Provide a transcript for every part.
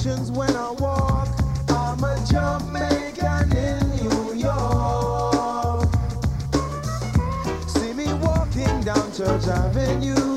emotions when I walk. I'm a Jamaican in New York. See me walking down Church Avenue.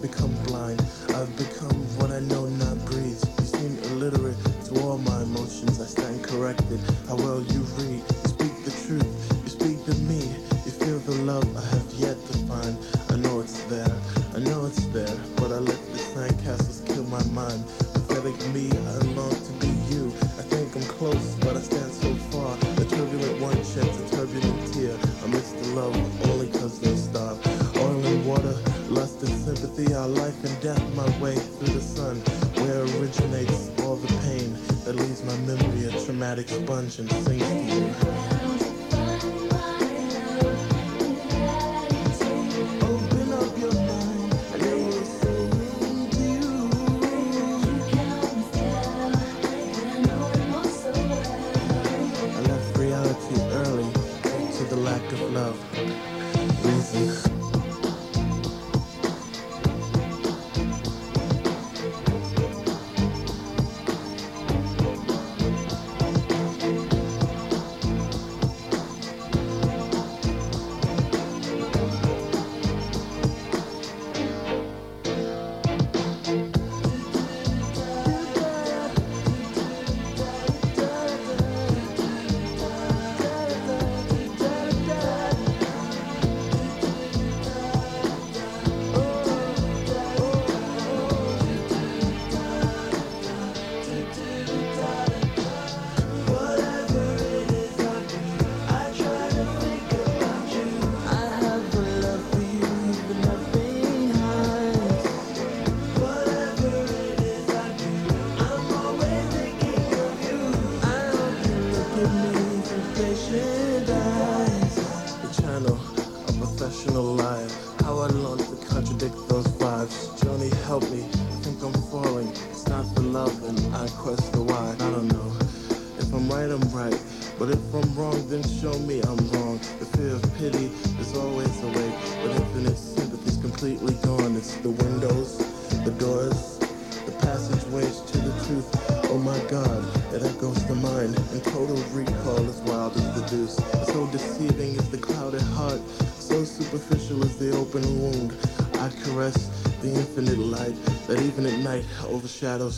become blind.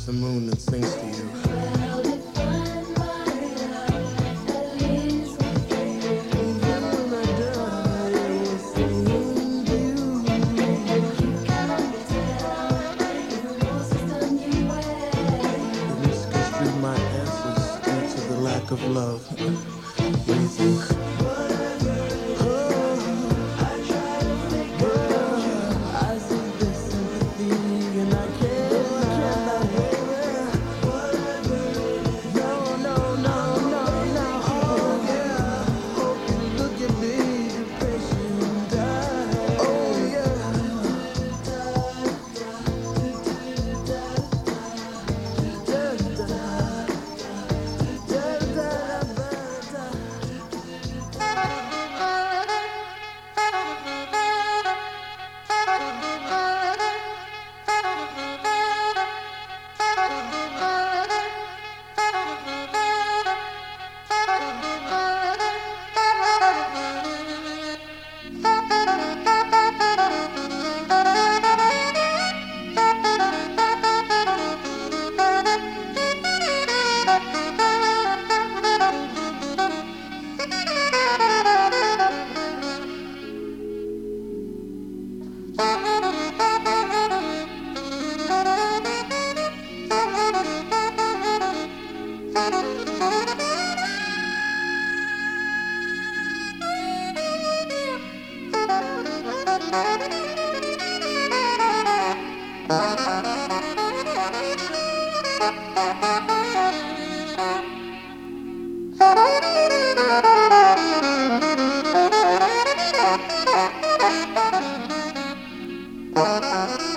The Thank you.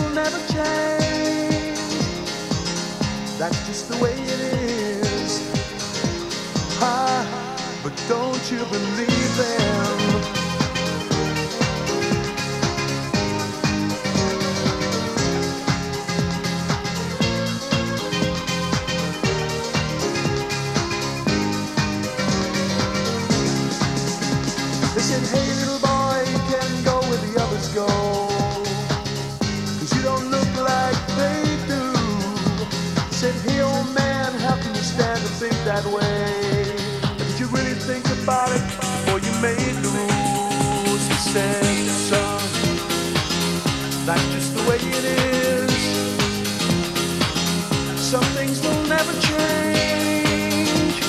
Will never change. That's just the way it is. Ah, but don't you believe them? Rules? He said, son, that's just the way it is. Some things will never change.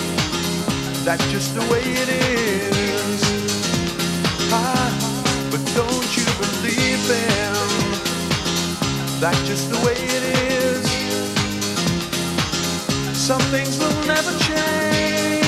That's just the way it is. Ah, but don't you believe them? That's just the way it is. Some things will never change.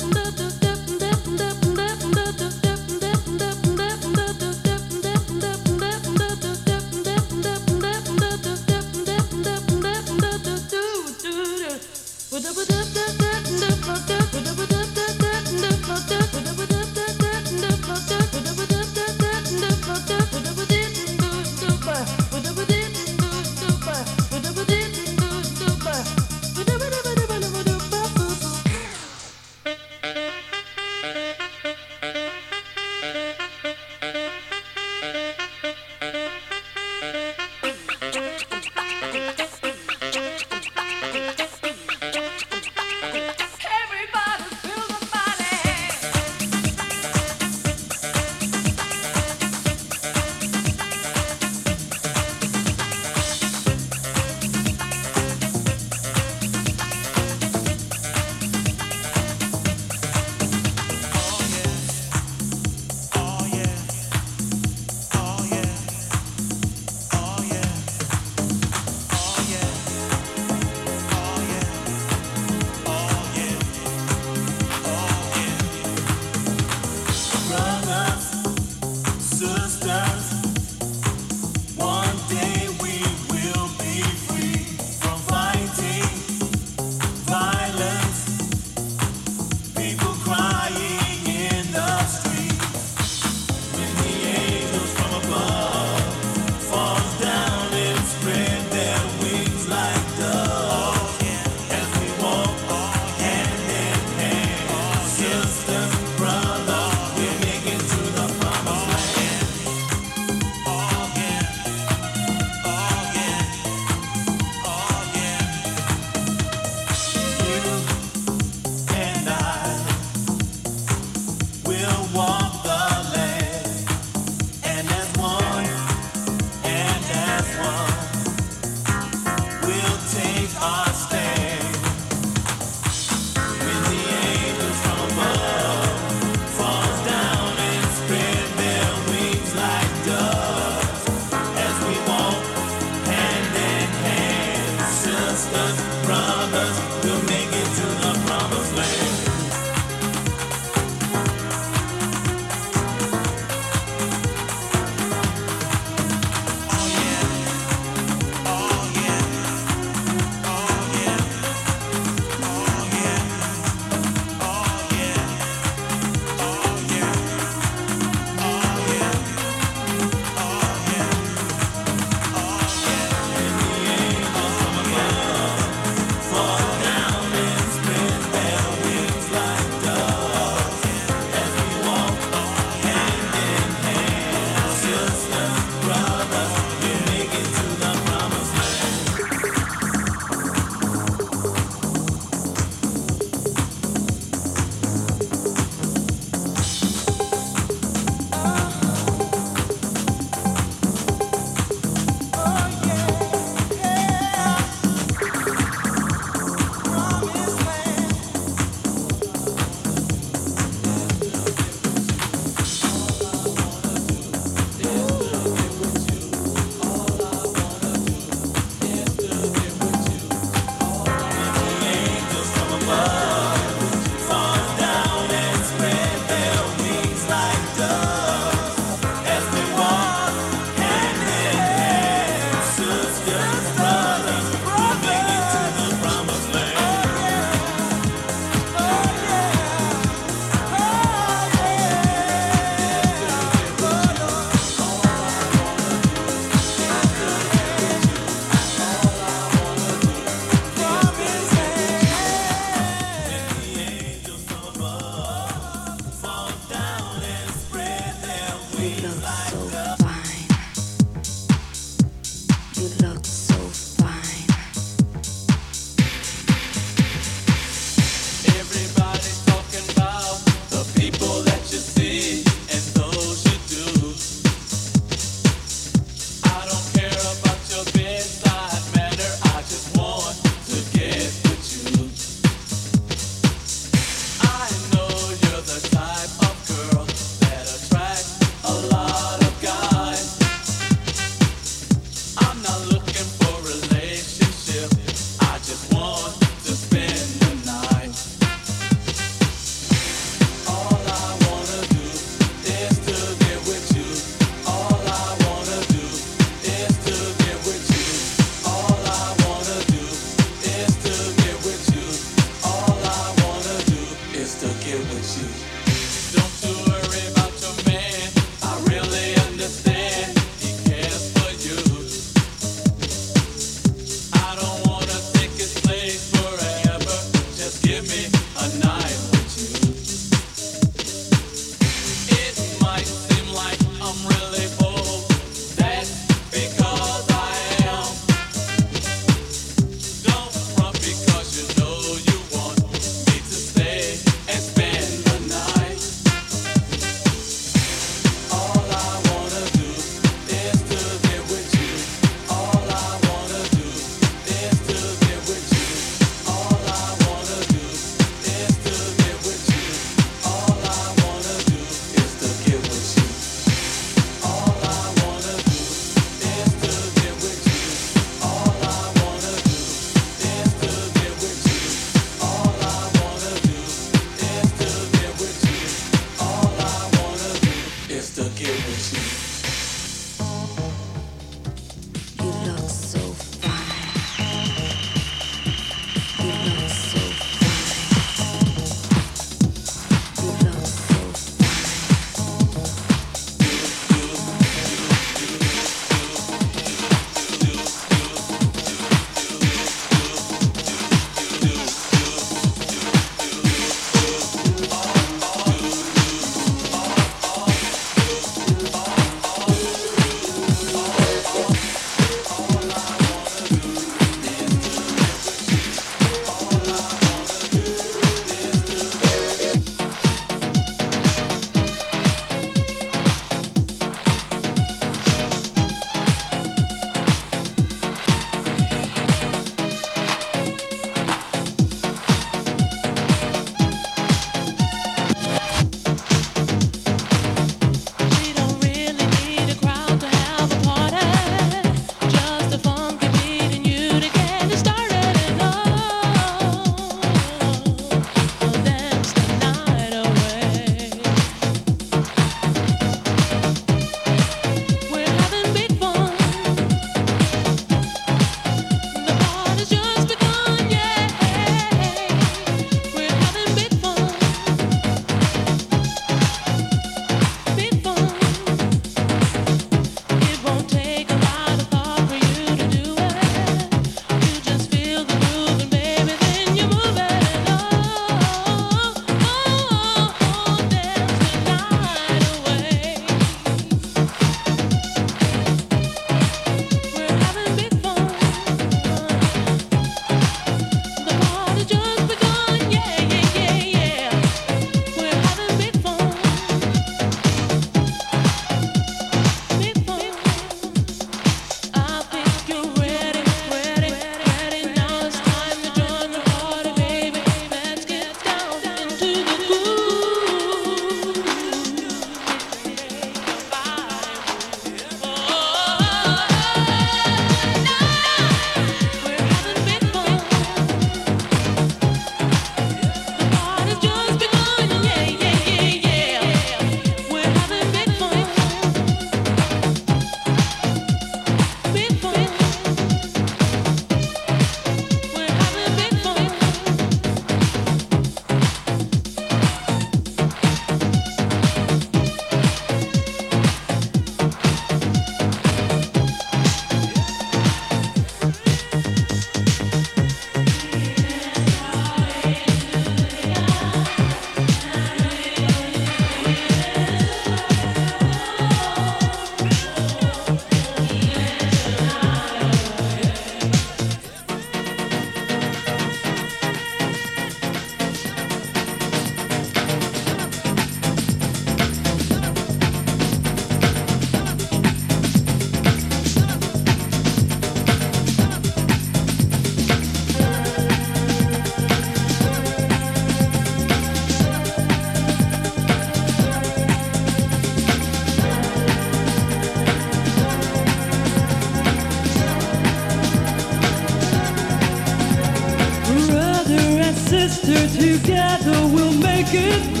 Together, we'll make it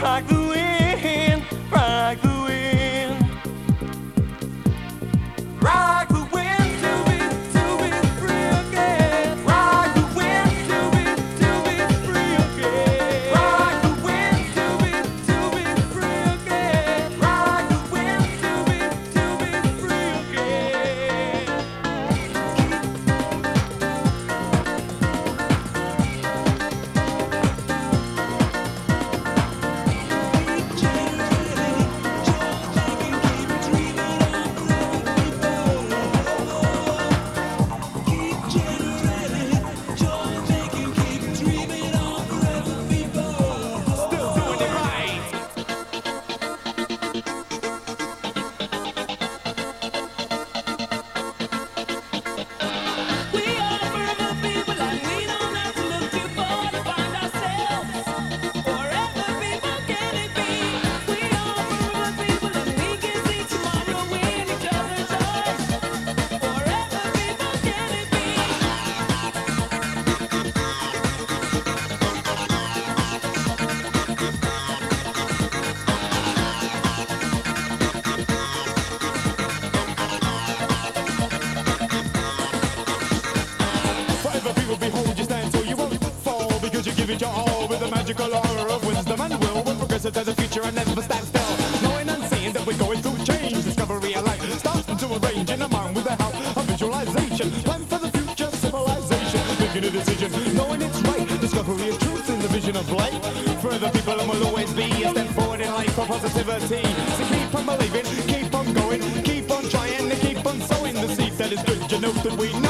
like the elevate your all with the magical aura of wisdom and will. We're progressive to the future and never stand still. Knowing and seeing that we're going through change, discovery and light, starting to arrange in a mind with the help of visualization. Plan for the future civilization, making a decision, knowing it's right. Discovery of truth in the vision of light. Further people and will always be a step forward in life for positivity. So keep on believing, keep on going, keep on trying, and keep on sowing the seed that is good. You know that we know.